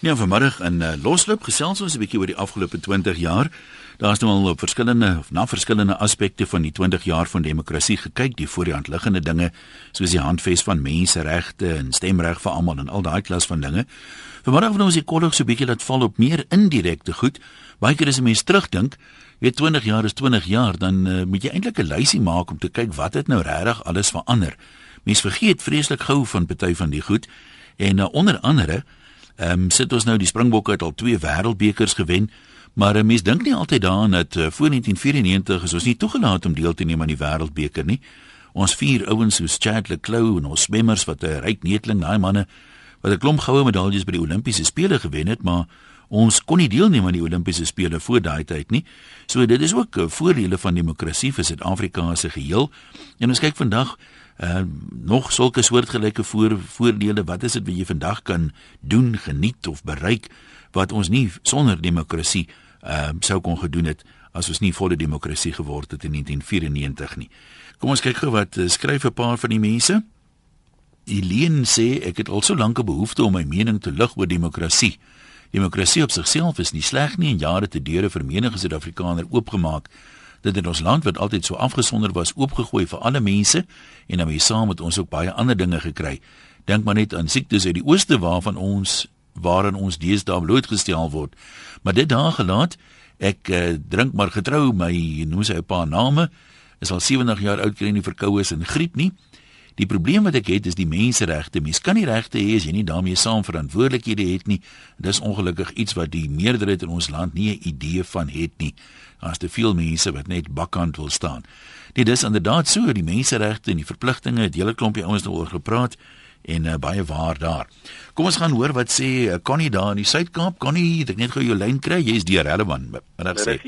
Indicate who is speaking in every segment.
Speaker 1: Ja, vanmiddag in uh, Losloop gesels ons 'n bietjie oor die afgelope 20 jaar. Daar's nou al op verskillende of na verskillende aspekte van die 20 jaar van demokrasie gekyk, die voor die hand liggende dinge soos die handves van menseregte en stemreg vir almal en al daai klas van dinge. Vanmiddag wil ons die kollig so 'n bietjie laat val op meer indirekte goed. Baie keer as 'n mens terugdink, weet 20 jaar is 20 jaar, dan uh, moet jy eintlik 'n lysie maak om te kyk wat het nou regtig alles verander. Mens vergeet vreeslik gou van party van die goed en uh, onder andere Ehm um, sit ons nou die Springbokke het al twee wêreldbekers gewen, maar 'n mens dink nie altyd daaraan dat uh, voor 1994 is ons nie toegelaat om deel te neem aan die wêreldbeker nie. Ons vier ouens soos Chad Leclerc en ons swemmers wat 'n ryk neteling, daai manne wat 'n klomp goue medaljes by die Olimpiese spele gewen het, maar ons kon nie deelneem aan die Olimpiese spele voor daai tyd nie. So dit is ook 'n voordele van demokrasie vir Suid-Afrika 'n geheel. En ons kyk vandag uh nog sulke soortgelyke voor voordele wat is dit wat jy vandag kan doen geniet of bereik wat ons nie sonder demokrasie uh sou kon gedoen het as ons nie volle demokrasie geword het in 1994 nie. Kom ons kyk gou wat uh, skryf 'n paar van die mense. Eileen sê ek het al so lank 'n behoefte om my mening te lig oor demokrasie. Demokrasie op sigself is nie sleg nie en jare te deure vir menige Suid-Afrikaner oopgemaak dit in ons land wat altyd so afgesonder was oopgegooi vir alle mense en dan weer saam met ons ook baie ander dinge gekry. Dink maar net aan siektes uit die ooste waarvan ons waarin ons deesdae blootgestel word. Maar dit daar gelaat, ek uh, drink maar getrou my noem sy 'n paar name, is al 70 jaar oud kry nie verkoue en griep nie. Die probleem wat ek het is die menseregte. Mens kan nie regte hê as jy nie daarmee saam verantwoordelikhede het nie. Dis ongelukkig iets wat die meerderheid in ons land nie 'n idee van het nie as te veel mense wat net bakkant wil staan. Dit is inderdaad so die menseregte en die verpligtinge het hele klompie ouens daaroor gepraat en uh, baie waar daar. Kom ons gaan hoor wat sê uh, Connie daar in die Suid-Kaap. Connie, ek net gou jou lyn kry. Jy's die relevant. Wat dan sê?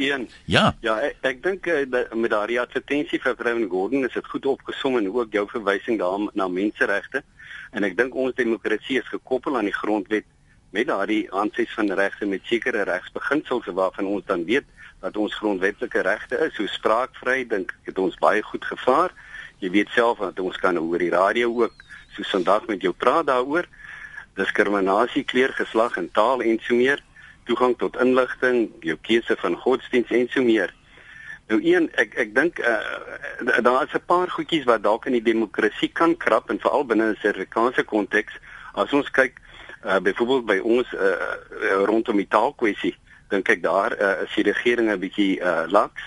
Speaker 2: Ja. Ja, ek, ek dink uh, met daardie advertensie vir Brown Gordon is dit goed opgesom en ook jou verwysing daar na menseregte. En ek dink ons demokrasie is gekoppel aan die grondwet met daardie aanses van regte met sekere regsbeginsels waarvan ons dan weet dat ons grondwetlike regte is, so spraakvry dink ek het ons baie goed gevaar. Jy weet self dat ons kan oor die radio ook so vandag met jou praat daaroor diskriminasie kleur geslag en taal en so meer toegang tot inligting jou keuse van godsdiens en so meer. Nou een ek ek dink uh, daar is 'n paar goedjies wat dalk in die demokrasie kan krap en veral binne 'n Suid-Afrikaanse konteks as ons kyk uh, byvoorbeeld by ons uh, rondom die taalkwessie dink ek daar uh, is die regering 'n bietjie uh, laks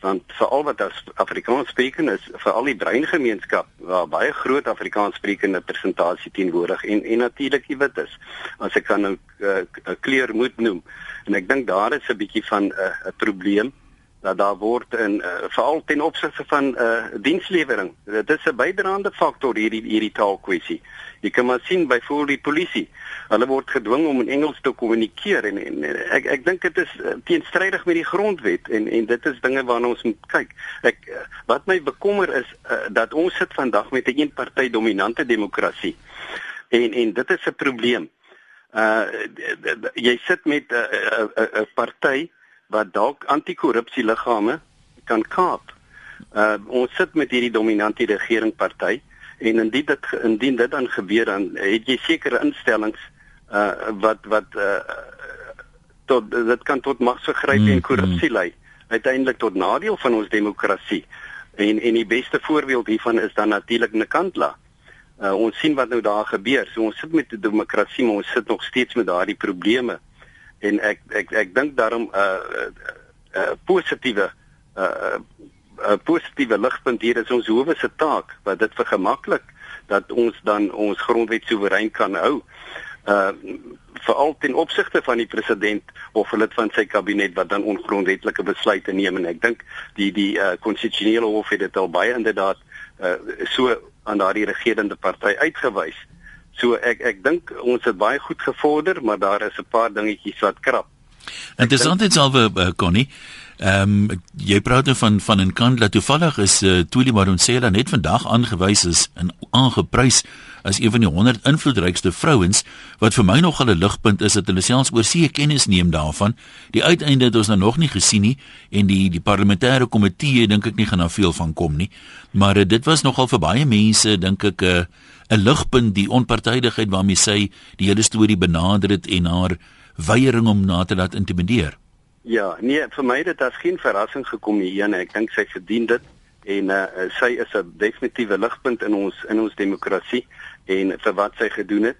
Speaker 2: want veral wat as Afrikaans sprekende is veral die breingemeenskap waar baie groot Afrikaans sprekende persentasie teenwoordig en en natuurlik die wit is as ek kan 'n nou, uh, kleur moet noem. En ek dink daar is 'n bietjie van 'n uh, probleem dat daar word in uh, veral ten opsigte van uh, dienslewering. Dit is 'n bydraende faktor hierdie hierdie taalkwessie. Jy kan maar sien byvoorbeeld die polisie. Hulle word gedwing om in Engels te kommunikeer en, en ek ek dink dit is uh, teenstrydig met die grondwet en en dit is dinge waarna ons moet kyk. Ek uh, wat my bekommer is uh, dat ons sit vandag met 'n eenparty dominante demokrasie. En en dit is 'n probleem. Uh jy sit met 'n uh, uh, uh, uh, party wat dalk anti-korrupsie liggame kan kaap. Uh ons sit met hierdie dominante regeringparty en indien dit indien dit dan gebeur dan het jy sekere instellings uh wat wat uh tot dit kan tot magsvergryp mm, en korrupsie mm. lei uiteindelik tot nadeel van ons demokrasie. En en die beste voorbeeld hiervan is dan natuurlik Nkandla. Uh ons sien wat nou daar gebeur. So ons sit met 'n demokrasie, maar ons sit nog steeds met daardie probleme en ek ek ek dink daarom 'n uh, 'n uh, uh, positiewe 'n uh, uh, positiewe ligpunt hier is ons howe se taak wat dit vergemaklik dat ons dan ons grondwet soewerein kan hou. Uh veral ten opsigte van die president of lid van sy kabinet wat dan ongrondwetlike besluite neem en ek dink die die uh, konstitusionele hof het dit al baie inderdaad uh, so aan daardie regerende party uitgewys. So ek ek dink ons het baie goed gevorder, maar daar is 'n paar dingetjies wat krap.
Speaker 1: Interessant dit alwe uh, Connie. Ehm um, jy praat nou van van 'n kant dat toevallig is uh, Tuli Madonsela net vandag aangewys is en aangeprys as een van die 100 invloedrykste vrouens wat vir my nog 'n ligpunt is dat hulle selfs oor see kennis neem daarvan. Die uiteinde het ons nou nog nie gesien nie en die die parlementêre komitee dink ek nie gaan daar veel van kom nie. Maar uh, dit was nogal vir baie mense dink ek 'n uh, 'n ligpunt die onpartydigheid waarmee sy die hele storie benader het en haar weiering om na te laat intimideer.
Speaker 2: Ja, nee, vir my dit as geen verrassing gekom hier en ek dink sy verdien dit en uh, sy is 'n definitiewe ligpunt in ons in ons demokrasie en vir wat sy gedoen het.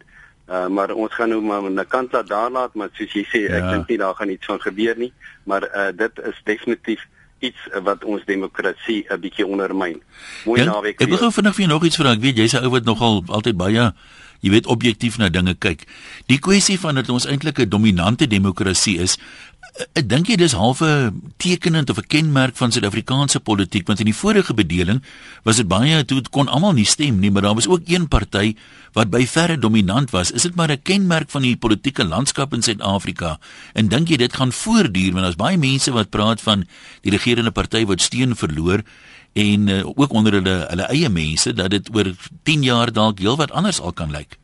Speaker 2: Uh, maar ons gaan nou maar 'n kant laat daar laat, maar soos jy sê, ja. ek dink nie daar gaan iets van gebeur nie, maar uh, dit is definitief iets wat ons demokrasie 'n bietjie ondermyn.
Speaker 1: Mooi ja, naweek. Ek wil vinnig vir jou nog iets vra. Ek weet jy's 'n ou wat nogal altyd baie jy weet objektief na dinge kyk. Die kwessie van dat ons eintlik 'n dominante demokrasie is, Ek dink jy dis halfe tekenend of 'n kenmerk van Suid-Afrikaanse politiek want in die vorige bedeling was dit baie toe kon almal nie stem nie maar daar was ook een party wat by verre dominant was. Is dit maar 'n kenmerk van die politieke landskap in Suid-Afrika? En dink jy dit gaan voortduur? Want daar's baie mense wat praat van die regerende party wat steun verloor en uh, ook onder hulle hulle eie mense dat dit oor 10 jaar dalk heelwat anders al kan lyk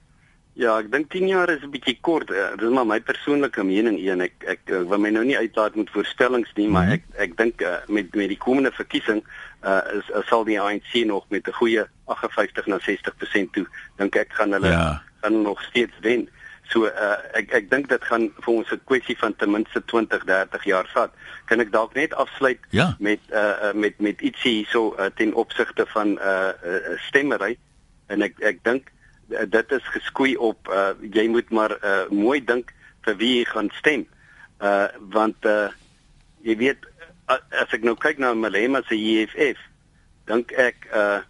Speaker 2: Ja, ek dink 10 jaar is 'n bietjie kort. Uh, dit is maar my persoonlike mening een. Ek ek uh, wil my nou nie uitlaat met voorspellings nie, maar mhm. ek ek dink uh, met met die komende verkiesing uh, is uh, sal die ANC nog met 'n goeie 58 na 60% toe. Dink ek gaan hulle ja. gaan nog steeds wen. So uh, ek ek dink dit gaan vir ons 'n kwessie van ten minste 20, 30 jaar vat. Kan ek dalk net afsluit
Speaker 1: ja.
Speaker 2: met uh, met met ietsie hierso uh, ten opsigte van uh, uh, stemmery en ek ek dink dit is geskoei op uh, jy moet maar uh, mooi dink vir wie jy gaan stem. Uh want uh jy weet as ek nou kyk na Malema se EFF, dink ek uh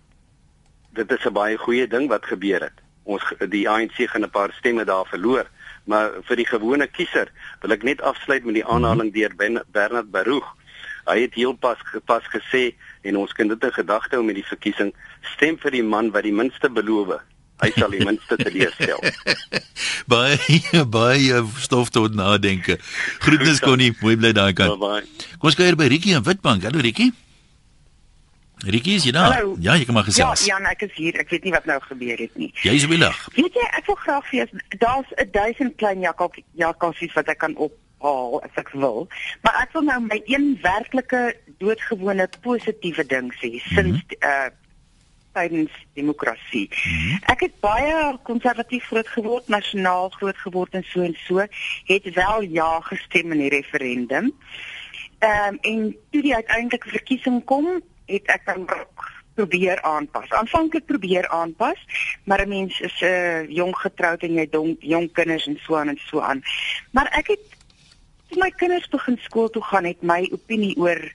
Speaker 2: dit is 'n baie goeie ding wat gebeur het. Ons die ANC gaan 'n paar stemme daar verloor, maar vir die gewone kiezer wil ek net afsluit met die mhm. aanhaling deur Bernard Baruch. Hy het heel pas pas gesê en ons kan dit in gedagte hou met die verkiesing, stem vir die man wat die minste beloof hy sal die minste teleurstel.
Speaker 1: baie baie stof tot nadenke. Groetnis Connie, mooi bly daai kant. Bye bye. Kom ons kuier by Rikie in Witbank. Hallo Rikie. Rikie, is jy daar? Ja, jy kan maar gesels.
Speaker 3: Ja, ja, ek is hier. Ek weet nie wat nou gebeur het nie.
Speaker 1: Jy is welig.
Speaker 3: Weet jy, ek wil graag vir jou daar's 'n duisend klein jakkal jakkalsies wat ek kan op haal as ek wil. Maar ek wil nou my een werklike doodgewone positiewe ding sê mm -hmm. sinds uh tydens demokrasie. -hmm. Ek het baie konservatief groot geword, nasionaal groot geword en so en so, het wel ja gestem in die referendum. Ehm um, en toe die uiteindelike verkiesing kom, het ek dan probeer aanpas. Aanvanklik probeer aanpas, maar 'n mens is 'n uh, jong getroud en jy dom jong kinders en so aan en so aan. Maar ek het toe my kinders begin skool toe gaan, het my opinie oor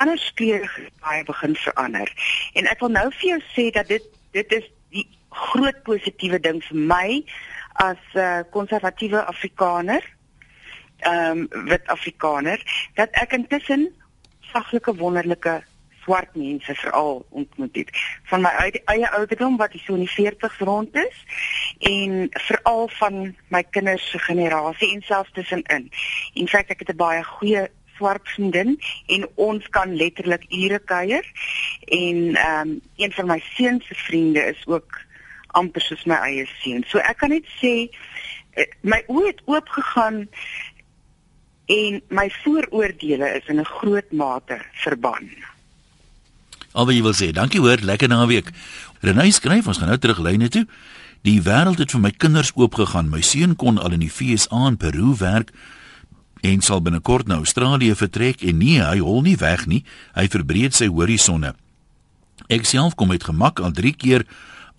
Speaker 3: ander kleure baie begin verander. En ek wil nou vir jou sê dat dit dit is die groot positiewe ding vir my as 'n uh, konservatiewe Afrikaner. Ehm um, wit Afrikaner dat ek intussen saglike wonderlike swart mense veral ontmoet het van my eie ouderdom wat so in die 40s rond is en veral van my kinders se generasie en selfs tussenin. In feite ek het 'n baie goeie swart vriendin en ons kan letterlik ure kuier en ehm um, een van my seuns se vriende is ook amper soos my eie seun. So ek kan net sê eh, my oë het oop gegaan en my vooroordeele is in 'n groot mate verban.
Speaker 1: Albe jy wil sê, dankie hoor, lekker naweek. Renée skryf ons gaan nou terug lyne toe. Die wêreld het vir my kinders oopgegaan. My seun kon al in die FSA in Peru werk en sal binnekort na Australië vertrek en nee, hy hol nie weg nie. Hy verbreed sy horisonne. Ek self kom met gemak al 3 keer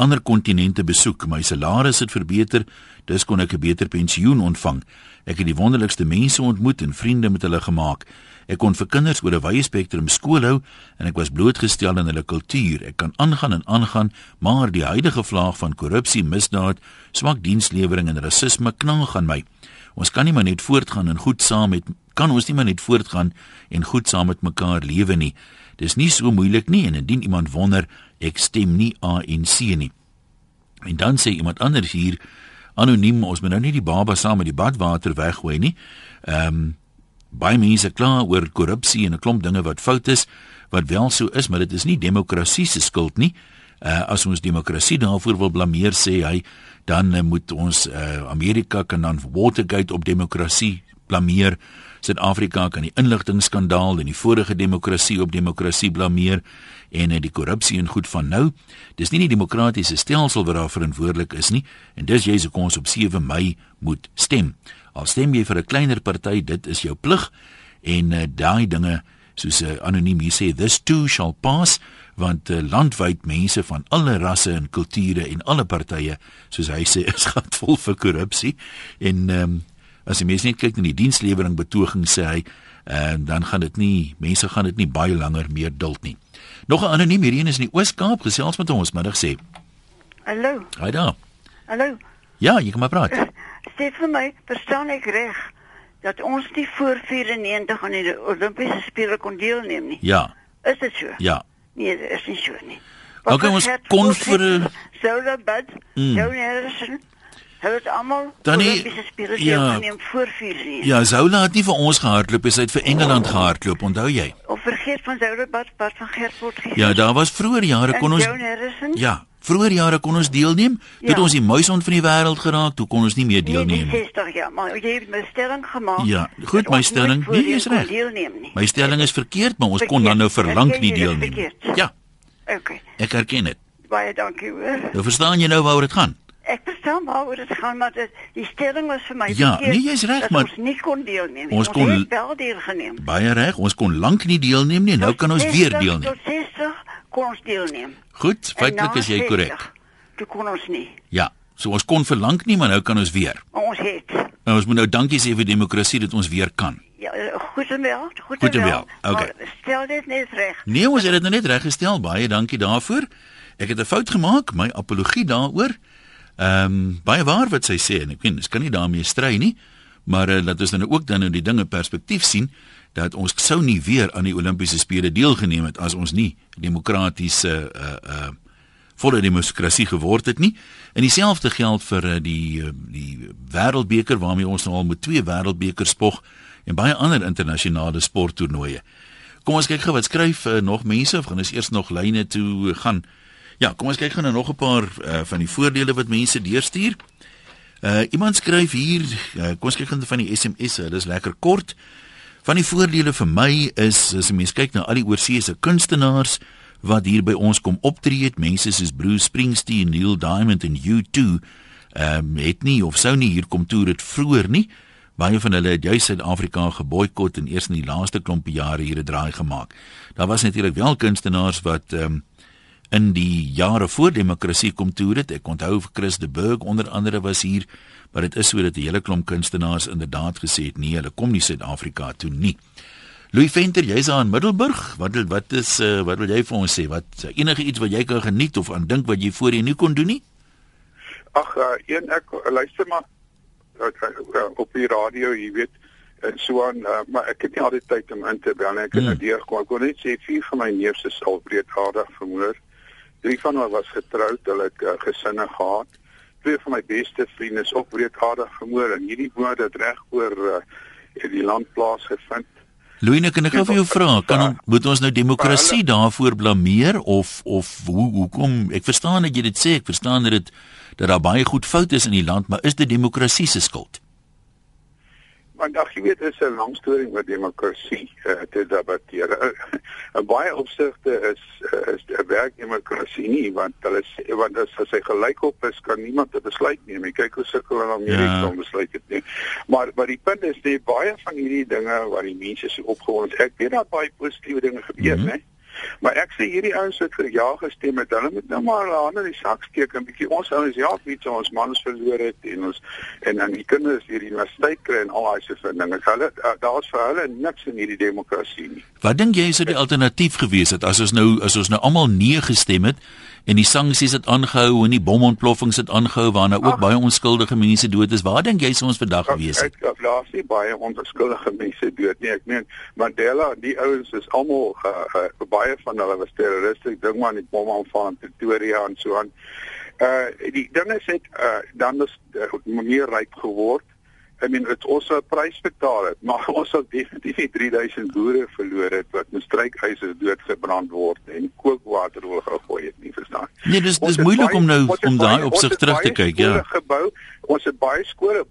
Speaker 1: ander kontinente besoek. My salaris het verbeter, dus kon ek 'n beter pensioen ontvang. Ek het die wonderlikste mense ontmoet en vriende met hulle gemaak. Ek kon vir kinders oor 'n wye spektrum skool hou en ek was blootgestel aan hulle kultuur. Ek kan aangaan en aangaan, maar die huidige vlaag van korrupsie, misdaad, swak dienslewering en rasisme knang aan my. Ons kan nie maar net voortgaan en goed saam met kan ons nie maar net voortgaan en goed saam met mekaar lewe nie. Dis nie so moeilik nie en indien iemand wonder, ek stem nie ANC nie. En dan sê iemand anders hier anoniem, ons moet nou nie die baba saam met die badwater weggooi nie. Ehm um, baie mense kla oor korrupsie en 'n klomp dinge wat fout is, wat wel so is, maar dit is nie demokrasie se skuld nie. Uh as ons demokrasie daarvoor wil blameer sê hy dan uh, moet ons uh Amerika kan dan Watergate op demokrasie blameer. Suid-Afrika kan die inligtingskandaal en die vorige demokrasie op demokrasie blameer en die korrupsie en goed van nou. Dis nie die demokratiese stelsel wat daar verantwoordelik is nie en dis jy se kon ons op 7 Mei moet stem. Al stem jy vir 'n kleiner party, dit is jou plig en uh, daai dinge soos 'n uh, anoniem hier sê this too shall pass want uh, landwyd mense van alle rasse en kulture en alle partye soos hy sê is gatvol vir korrupsie en um, as jy mens net kyk na die dienslewering betoging sê hy en dan gaan dit nie mense gaan dit nie baie langer meer duld nie. Nog 'n anoniem hierheen is in die Oos-Kaap gesels met ons middag sê.
Speaker 4: Hallo.
Speaker 1: Haai daar.
Speaker 4: Hallo.
Speaker 1: Ja, jy kan maar praat.
Speaker 4: Sê vir my, verstaan ek reg dat ons nie voor 94 aan die Olimpiese spele kon deelneem nie?
Speaker 1: Ja.
Speaker 4: Is dit so?
Speaker 1: Ja.
Speaker 4: Nee, dit is nie so nie.
Speaker 1: Okay, ons kon vir
Speaker 4: Sola Bud, mm. Joan Harrison, hulle het almal
Speaker 1: Dan nie-
Speaker 4: Olimpiese spele
Speaker 1: ja.
Speaker 4: deelgeneem voor 4
Speaker 1: Ja, Zola het nie vir ons gehardloop, hy het vir Engeland gehardloop, onthou jy?
Speaker 4: Of vergeet van Sola Bud, Bud van Gertford.
Speaker 1: Ja, daar was vroeër jare kon ons
Speaker 4: Joan Harrison?
Speaker 1: Ja, vroeër jare kon ons deelneem. Toe het
Speaker 4: Ja.
Speaker 1: ons die muisond van die wêreld geraak, toe kon ons nie meer
Speaker 4: Nee,
Speaker 1: deelneem nie.
Speaker 4: 60 ja, maar jy het my stelling gemaak.
Speaker 1: Ja, goed, my
Speaker 4: ons
Speaker 1: stelling- nee, is
Speaker 4: kon
Speaker 1: reg. My stelling is verkeerd, maar ons kon dan nou
Speaker 4: Verkeerd.
Speaker 1: verlang nie deelneem nie.
Speaker 4: verkeerd?
Speaker 1: Ja,
Speaker 4: Okay.
Speaker 1: ek erken dit.
Speaker 4: Baie dankie hoor.
Speaker 1: Nou verstaan jy nou waaroor dit gaan?
Speaker 4: Ek verstaan waaroor dit gaan, maar dit, die stelling was vir my
Speaker 1: Ja,
Speaker 4: verkeerd,
Speaker 1: nee, jy's reg, maar-
Speaker 4: ons nie kon deelneem nie.
Speaker 1: Ons kon-
Speaker 4: het wel deelgeneem.
Speaker 1: Baie reg, ons kon lank nie deelneem nie, nou
Speaker 4: Tot
Speaker 1: kan ons
Speaker 4: 60
Speaker 1: weer deelneem.
Speaker 4: Tot 60 kon ons deelneem.
Speaker 1: Goed,
Speaker 4: En
Speaker 1: feitelik is jy
Speaker 4: 60,
Speaker 1: korrek.
Speaker 4: Toe kon ons nie.
Speaker 1: Ja, so ons kon vir lank nie, maar nou kan ons weer.
Speaker 4: Ons het.
Speaker 1: Nou ons moet nou dankie sê vir demokrasie dat ons weer kan.
Speaker 4: Ja, goed en wel. Goed,
Speaker 1: Goed en
Speaker 4: en
Speaker 1: wel,
Speaker 4: wel.
Speaker 1: okay.
Speaker 4: Maar stel dit net reg.
Speaker 1: Nee, ons het dit nou net reggestel. Baie dankie daarvoor. Ek het 'n fout gemaak, my apologie daaroor. Ehm um, baie waar wat sy sê en ek weet, ons kan nie daarmee stry nie, maar uh, dat ons dan ook dan nou die dinge perspektief sien dat ons sou nie weer aan die Olimpiese spele deelgeneem het as ons nie demokratiese uh uh volle demokrasie geword het nie. En dieselfde geld vir uh, die uh, die wêreldbeker waarmee ons nou al met twee wêreldbekers spog en baie ander internasionale sporttoernooie. Kom ons kyk gou wat skryf uh, nog mense of gaan ons eers nog lyne toe gaan. Ja, kom ons kyk gou na nog 'n paar uh, van die voordele wat mense deurstuur. Uh iemand skryf hier, uh, kom ons kyk gou van die SMS'e, dis lekker kort. Van die voordele vir my is as 'n mens kyk na al die oorseese kunstenaars wat hier by ons kom optree het, mense soos Bruce Springsteen, Neil Diamond en U2, ehm um, het nie of sou nie hier kom toer het vroeër nie. Baie van hulle het juis Suid-Afrika geboikot en eers in die laaste klompie jare hier 'n draai gemaak. Daar was natuurlik wel kunstenaars wat ehm um, in die jare voor demokrasie kom toer het. Ek onthou Chris de Burg onder andere was hier, maar dit is so dat 'n hele klomp kunstenaars inderdaad gesê het nee, hulle kom nie Suid-Afrika toe nie. Louis Venter, jy's daar in Middelburg. Wat wat is uh, wat wil jy vir ons sê? Wat enige iets wat jy kan geniet of aan dink wat jy voorheen nie kon doen nie?
Speaker 5: Ag, uh, een ek luister maar uh, uh, op die radio, jy weet, en so aan, uh, maar ek het nie altyd tyd om in te bel nie. Ek het
Speaker 1: Hmm.
Speaker 5: hmm. deurgekom. Ek wil net sê vier van my neefse is al breedaardig vermoor. Drie van hulle was getroud, hulle het uh, gesinne gehad. Twee van my beste vriende is ook breedaardig vermoor en hierdie moord het reg oor uh, die land plaasgevind.
Speaker 1: Louis, nou kan ek gou vir jou vra, kan on, moet ons nou demokrasie daarvoor blameer of of hoe hoekom? Ek verstaan dat jy dit sê, ek verstaan dat dit dat daar baie goed fout is in die land, maar is dit demokrasie se skuld?
Speaker 5: Want ag jy weet is 'n lang storie met demokrasie uh, te debatteer. Uh, in baie opsigte is uh, is 'n werk demokrasie nie want hulle want as, as hy gelykop is kan niemand 'n besluit neem. Jy kyk hoe sukkel hulle om hierdie
Speaker 1: Ja.
Speaker 5: ja. besluit te neem. Maar maar die punt is net baie van hierdie dinge waar die mense so opgewonde is. Ek weet dat baie positiewe dinge gebeur, mm -hmm. né? Maar ek sê hierdie ouens wat vir ja gestem het, hulle moet nou maar hulle hande in die sak steek en bietjie ons ouens ja, weet jy ons mans verloor het en ons en dan die kinders hier universiteit kry en al daai soort van dinge. Hulle uh, daar's vir hulle niks in hierdie demokrasie nie.
Speaker 1: Wat dink jy sou die alternatief gewees het as ons nou as ons nou almal nee gestem het en die sanksies het aangehou en die bomontploffings het aangehou waarna ook
Speaker 5: Ag.
Speaker 1: baie onskuldige mense dood is? Waar dink jy sou ons vandag gewees het?
Speaker 5: Ek daar's nie baie onverskuldige mense dood nie. Ek meen Mandela, die ouens is almal uh, uh, baie van hulle was terroriste. Ek dink maar aan die bomaanval in Pretoria en so aan. Uh die ding is net uh dan is uh, meer ryk geword. I mean dit ons sou 'n prys betaal het, maar ons sou definitief nie 3000 boere verloor het wat met strykhuise doodgebrand word en kookwater oor gegooi het nie, verstaan?
Speaker 1: Nee, dis dis moeilik om nou om daai opsig terug te kyk, ja.
Speaker 5: Gebou, ons het baie skole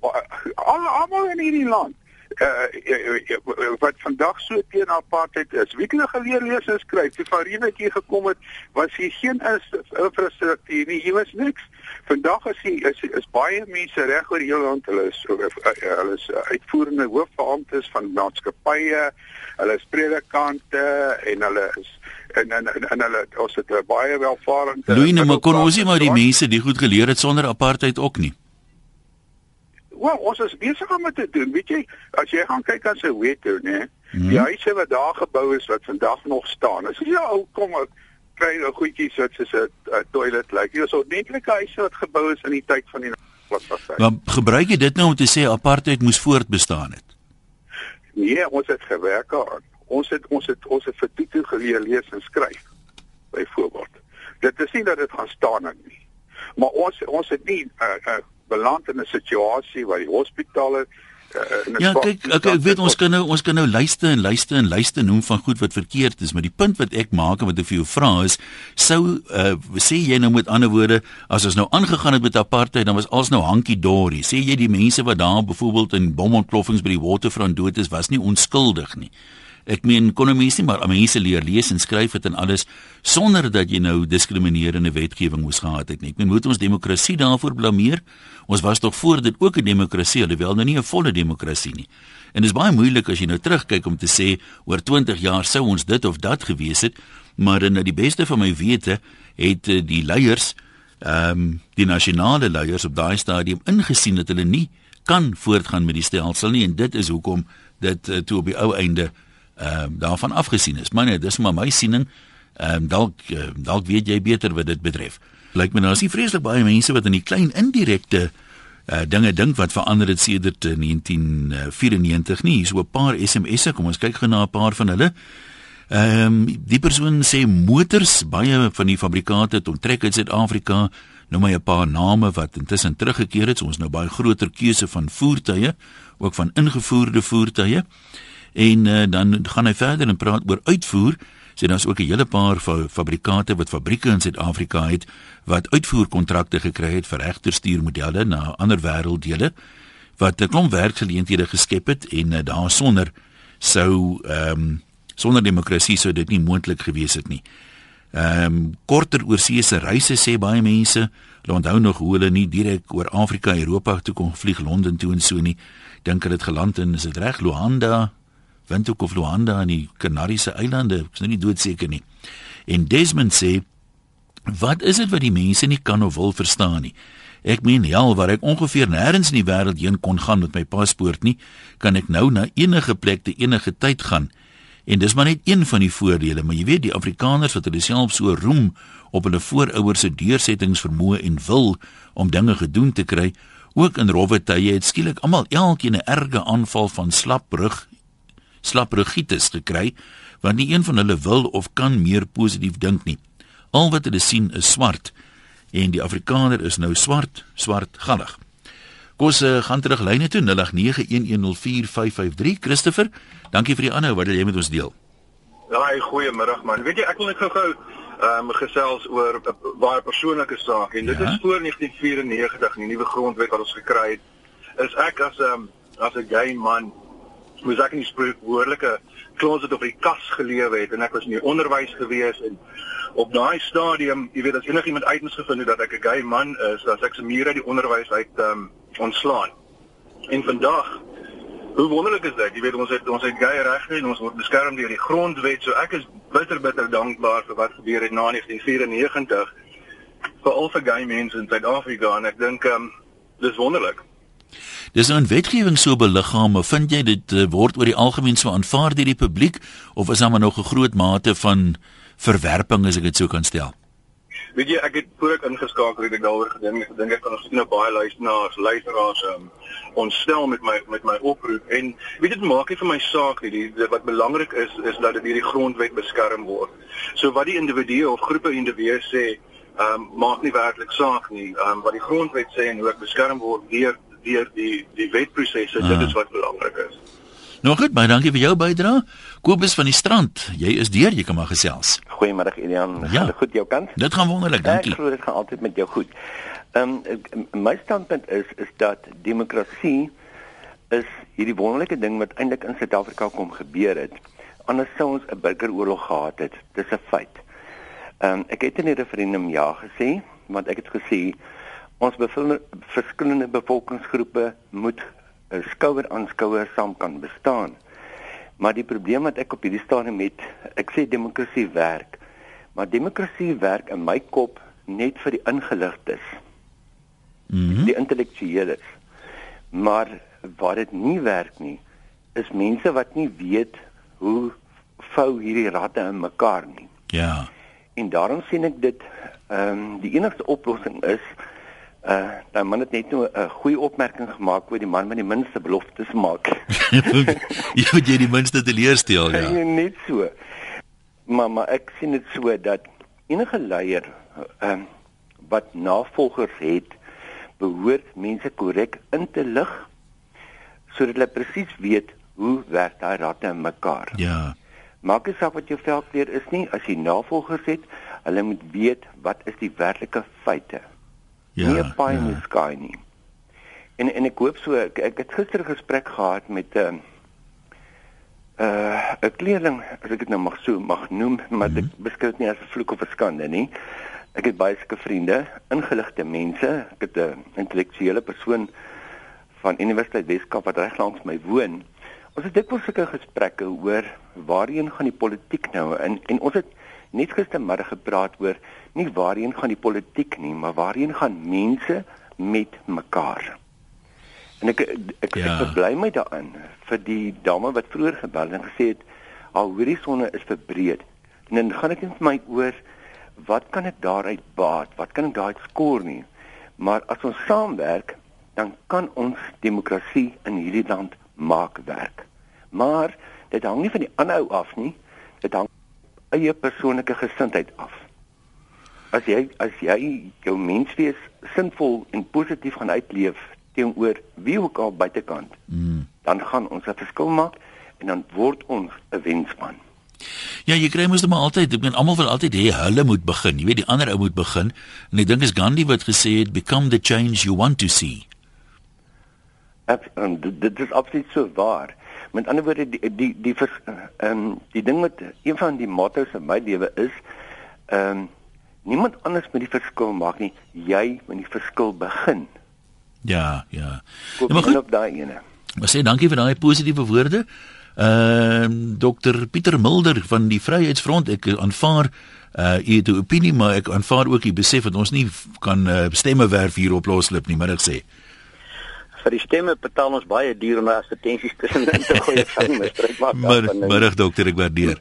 Speaker 5: al almal in hierdie land uh, wat vandag so teen apartheid is. Wie kan geleer lees en skryf? Die van Riewetjie gekom het, was hier geen infrastruktuur nie. Hier was niks. Vandag is die, is is baie mense reg oor die hele land. Hulle is hulle is uitvoerende hoofbeamptes van maatskappye. Hulle is predikante en hulle is en en en, en hulle ons het baie welvarende
Speaker 1: Louis, nou maar kon ons nie maar die mense die goed geleer het sonder apartheid ook nie.
Speaker 5: Wel, ons is besig om dit te doen. Weet jy, as jy gaan kyk aan Soweto, né? Hmm. Die huise wat daar gebou is wat vandag nog staan. As jy ou kom kry 'n goedjie soos 'n toilet lyk. Jy is ordentlike huise wat gebou is in die tyd van die
Speaker 1: klasfase. Maar gebruik jy dit nou om te sê apartheid moes voortbestaan het?
Speaker 5: Nee, ons het gewerk aan. Ons het ons het ons het vir Tito geleer lees en skryf. Byvoorbeeld. Dit is nie dat dit gaan staan nie. Maar ons ons het nie uh, uh, beland in 'n situasie waar die hospitale
Speaker 1: uh, Ja, kyk, ek, ek weet ons kan nou ons kan nou lyste en lyste en lyste noem van goed wat verkeerd is, maar die punt wat ek maak en wat ek vir jou vra is, sou uh, sê jy nou met ander woorde, as ons nou aangegaan het met apartheid, dan was alles nou hankie dorie. Sê jy die mense wat daar byvoorbeeld in bomontploffings by die waterfront dood is, was nie onskuldig nie. Ek meen ekonomies nie maar mense leer lees en skryf het en alles sonder dat jy nou diskriminerende wetgewing moes gehad het nie. Ek meen moet ons demokrasie daarvoor blameer? Ons was tog voor dit ook 'n demokrasie, alhoewel nou nie 'n volle demokrasie nie. En dit is baie moeilik as jy nou terugkyk om te sê oor 20 jaar sou ons dit of dat gewees het, maar in die beste van my wete het eh, die leiers ehm um, die nasionale leiers op daai stadium ingesien dat hulle nie kan voortgaan met die stelsel nie en dit is hoekom dit uh, toe op die ou einde ehm uh, daarvan afgesien is. Maar nee, dis maar my siening. Ehm um, dalk uh, dalk weet jy beter wat dit betref. Lyk my nou as jy vreeslik baie mense wat in die klein indirekte uh dinge dink wat verander het sedert 1994 nie. Hier's so 'n paar SMS'e, kom ons kyk gou na 'n paar van hulle. Ehm um, die persoon sê motors, baie van die fabrikante het onttrek uit Suid-Afrika. Nou my 'n paar name wat intussen teruggekeer het. So ons nou baie groter keuse van voertuie, ook van ingevoerde voertuie en uh, dan gaan hy verder en praat oor uitvoer sê daar's ook 'n hele paar fabrikante wat fabrieke in Suid-Afrika het wat uitvoerkontrakte gekry het vir regterstuurmodelle na ander wêrelddele wat 'n klomp werksgeleenthede geskep het en uh, daar sonder sou ehm um, sonder demokrasie sou dit nie moontlik gewees het nie. Ehm um, korter oorseese reise sê baie mense, hulle onthou nog hoe hulle nie direk oor Afrika Europa toe kon vlieg Londen toe en so nie. Dink hulle het geland in is dit reg Luanda, Windhoek of Luanda aan die Kanariese eilande, ek is nou nie doodseker nie. En Desmond sê wat is dit wat die mense nie kan of wil verstaan nie? Ek meen ja, waar ek ongeveer nêrens in die wêreld heen kon gaan met my paspoort nie, kan ek nou na enige plek te enige tyd gaan. En dis maar net een van die voordele, maar jy weet die Afrikaners wat hulle self so roem op hulle voorouers se deursettingsvermoë en wil om dinge gedoen te kry, ook in rowwe tye het skielik almal elkeen 'n erge aanval van slap rug slaprigitis gekry want nie een van hulle wil of kan meer positief dink nie. Al wat hulle sien is swart en die Afrikaner is nou swart, swart gallig. Kos uh, gaan terug lyne toe 0891104553 Christopher, dankie vir die aanhou wat jy met ons deel.
Speaker 6: Ja, goeiemôre man. Weet jy ek wil net gou-gou ehm um, gesels oor 'n baie persoonlike saak en dit ja? is voor 1994 in die nuwe grondwet wat ons gekry het. Is ek as 'n um, as 'n gay man moes ek in die spreekwoordelike klooster op die kas gelewe het en ek was in die onderwys gewees en op daai stadium, jy weet as enigiemand uitens gevind het dat ek 'n gay man is, dan ek se mure die onderwys uit um, ontslaan. En vandag Hoe wonderlik is dit? Jy weet ons het ons het gay regte en ons word beskerm deur die grondwet. So ek is bitter bitter dankbaar vir wat gebeur het na 1994 vir al vir gay mense in Suid-Afrika en ek dink ehm um, dis wonderlik.
Speaker 1: Dis nou 'n wetgewing so beliggaam, maar vind jy dit uh, word oor die algemeen so aanvaar deur die publiek of is daar maar nog 'n groot mate van verwerping as ek dit sou kan stel?
Speaker 6: Weet jy, ek het voor ek ingeskakel het ek daaroor gedink, ek dink ek kan nog sien 'n baie luisteraars, luisteraars um, ontstel met my met my oproep en weet dit maak nie vir my saak nie, die wat belangrik is is dat dit hierdie grondwet beskerm word. So wat die individue of groepe individue sê ehm um, maak nie werklik saak nie. Ehm um, wat die grondwet sê en hoe dit beskerm word deur deur die die wetprosesse, ah. dit is wat belangrik is.
Speaker 1: Nou goed, baie dankie vir jou bydrae. Kobus van die strand, jy is deur, jy kan maar gesels.
Speaker 7: Goeiemôre Elian. Ja. Gaan goed jou kant?
Speaker 1: Dit gaan wonderlik, dankie.
Speaker 7: Ek glo dit gaan altyd met jou goed. Ehm um, my standpunt is is dat demokrasie is hierdie wonderlike ding wat eintlik in Suid-Afrika kom gebeur het. Anders sou ons 'n burgeroorlog gehad het. Dis 'n feit. Ehm um, ek het in die referendum ja gesê, want ek het gesê ons verskillende bevolkingsgroepe moet skouer aan skouer saam kan bestaan. Maar die probleem wat ek op hierdie stadium het, ek sê demokrasie werk, maar demokrasie werk in my kop net vir die ingeligtes. Mm -hmm. Die intellektueles. Maar waar dit nie werk nie, is mense wat nie weet hoe vou hierdie ratte in mekaar nie.
Speaker 1: Ja.
Speaker 7: En daarom sien ek dit ehm um, die enigste oplossing is Uh, dan man het net nou 'n goeie opmerking gemaak oor die man met die minste beloftes maak.
Speaker 1: jy moet jy die minste teleurstel, ja.
Speaker 7: Nee, net so. Maar maar ek sien dit so dat enige leier ehm uh, wat navolgers het, behoort mense korrek in te lig sodat hulle presies weet hoe werk daai ratte in mekaar.
Speaker 1: Ja.
Speaker 7: Maak nie saak wat jou velkleur is nie, as jy navolgers het, hulle moet weet wat is die werklike feite. Ja, nie 'n pie in ja. the sky nie. En en ek hoop so ek, ek het gister 'n gesprek gehad met 'n uh, uh 'n kleerling, as ek dit nou mag so mag noem, maar mm -hmm. ek beskou dit nie as 'n vloek of 'n skande nie. Ek het baie sulke vriende, ingeligte mense, ek het 'n intellektuele persoon van Universiteit Weskaap wat reg langs my woon. Ons het dikwels sulke gesprekke oor waarheen gaan die politiek nou en en ons het net gistermiddag gepraat oor nie waarheen gaan die politiek nie, maar waarheen gaan mense met mekaar. En ek ek, ja. ek bly my daarin vir die dame wat vroeër gebel en gesê het al horisonne is verbreed. En dan gaan ek net my oor wat kan ek daaruit baat? Wat kan ek daaruit skoor nie? Maar as ons saamwerk, dan kan ons demokrasie in hierdie land maak werk. Maar dit hang nie van die aanhou af nie. Dit hang eie persoonlike gesindheid af. As jy as jy jou menswees sinvol en positief gaan uitleef teenoor wie ook al buitekant, mm. dan gaan ons 'n verskil maak en dan word ons 'n wensman.
Speaker 1: Ja, jy kry mos net maar altyd, ek bedoel almal wil altyd hê hulle moet begin. Jy weet die ander ou moet begin. En ek dink is Gandhi wat gesê het become the change you want to see.
Speaker 7: En dit is absoluut so waar. Met ander woorde die die die ehm um, die ding met een van die motto's in my lewe is ehm um, niemand anders moet die verskil maak nie, jy moet die verskil begin.
Speaker 1: Ja, ja.
Speaker 7: ja maar goed op daai ene.
Speaker 1: Maar sê dankie vir daai positiewe woorde. Ehm uh, Dr Pieter Mulder van die Vryheidsfront, ek aanvaar uh u die opinie maar ek aanvaar ook die besef dat ons nie kan uh, stemme werf hier op loslip nie, maar ek sê
Speaker 8: vir die stemme betaal ons baie duur om advertensies tussen te gooi van misbruik maak.
Speaker 1: Maar middag dokter, ek waardeer.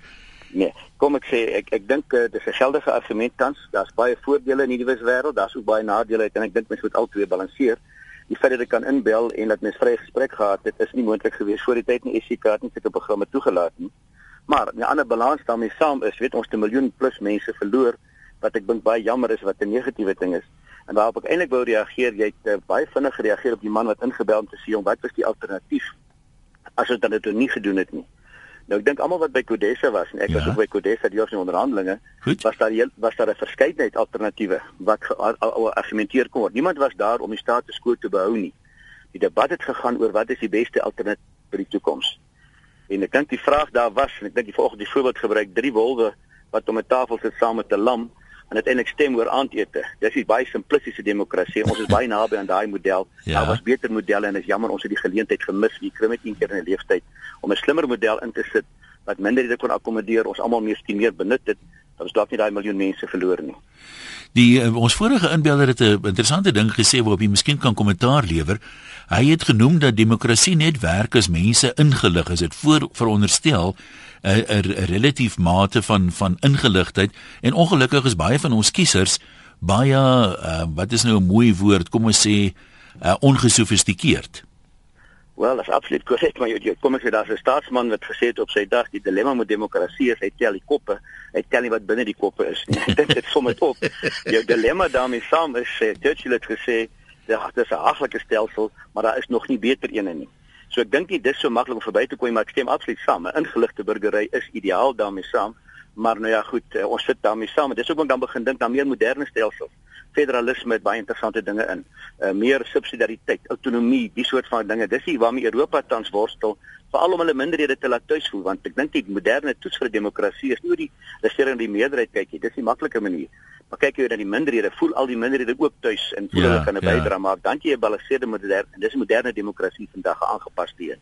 Speaker 8: Nee, kom ek sê ek ek dink uh, dis 'n geldige argument tans. Daar's baie voordele in hierdie wêreld, daar's ook baie nadele en ek dink mens moet albei balanseer. Die feit dat ek kan inbel en dat mens vrye gesprek gehad het, is nie moontlik geweest voor die tyd nie. SC kaart nie sulke programme toegelaat nie. Maar 'n ander balans daarmee saam is, weet ons 'n miljoen plus mense verloor wat ek dink baie jammer is wat 'n negatiewe ding is. En waarop ek eintlik wou reageer, jy het uh, baie vinnig gereageer op die man wat ingebel om te sê wat was die alternatief as dit dan dit nie gedoen het nie. Nou ek dink almal wat by Kodessa was en ek ja. was ook by Kodessa die hoofse onderhandelinge, Goed. was daar was daar 'n verskeidenheid alternatiewe wat geargumenteer kon word. Niemand was daar om die status quo te behou nie. Die debat het gegaan oor wat is die beste alternatief vir die toekoms. En ek dink die vraag daar was en ek dink die volgende voorbeeld gebruik drie wolwe wat om 'n tafel sit saam met 'n lam en uiteindelik stem oor aandete. Dis 'n baie simplistiese demokrasie. Ons is baie naby aan daai model. Ja. Daar was beter modelle en is jammer ons het die geleentheid gemis. Jy kry net een keer in 'n lewenstyd om 'n slimmer model in te sit wat minder dit kon akkommodeer. Ons almal meer meer benut dit. Dan is dalk nie daai miljoen mense verloor nie.
Speaker 1: Die uh, ons vorige inbeller het 'n interessante ding gesê waarop jy miskien kan kommentaar lewer. Hy het genoem dat demokrasie net werk as mense ingelig is. Dit voor veronderstel 'n 'n relatief mate van van ingeligtheid en ongelukkig is baie van ons kiesers baie uh, wat is nou 'n mooi woord kom ons sê uh, ongesofistikeerd.
Speaker 8: Wel, dit is absoluut korrek, maar jy kom ek sê daar's 'n staatsman wat gesê het op sy dag die dilemma met demokrasie is hy tel die koppe, hy tel nie wat binne die koppe is nie. Ek dink dit som dit op. Jou dilemma daarmee saam is sê Churchill het gesê dat dit 'n haglike stelsel, maar daar is nog nie beter een nie. So ek dink nie dis so maklik om verby te kom maar ek stem absoluut saam. 'n Ingeligte burgery is ideaal daarmee saam, maar nou ja, goed, uh, ons sit daarmee saam. Dis ook om dan begin dink aan meer moderne stelsels. Federalisme het baie interessante dinge in. Uh, meer subsidiariteit, autonomie, die soort van dinge. Dis hier waarmee Europa tans worstel, veral om hulle minderhede te laat tuisvoel, want ek dink die moderne toets vir demokrasie is nie oor die regerende meerderheid kyk nie. Dis die maklike manier. Maar kyk jy na die minderhede, voel al die minderhede ook tuis en voel ja, hulle kan 'n ja. bydrae maak. Dan jy 'n gebalanseerde moderne, dis 'n moderne demokrasie vandag aangepas teen.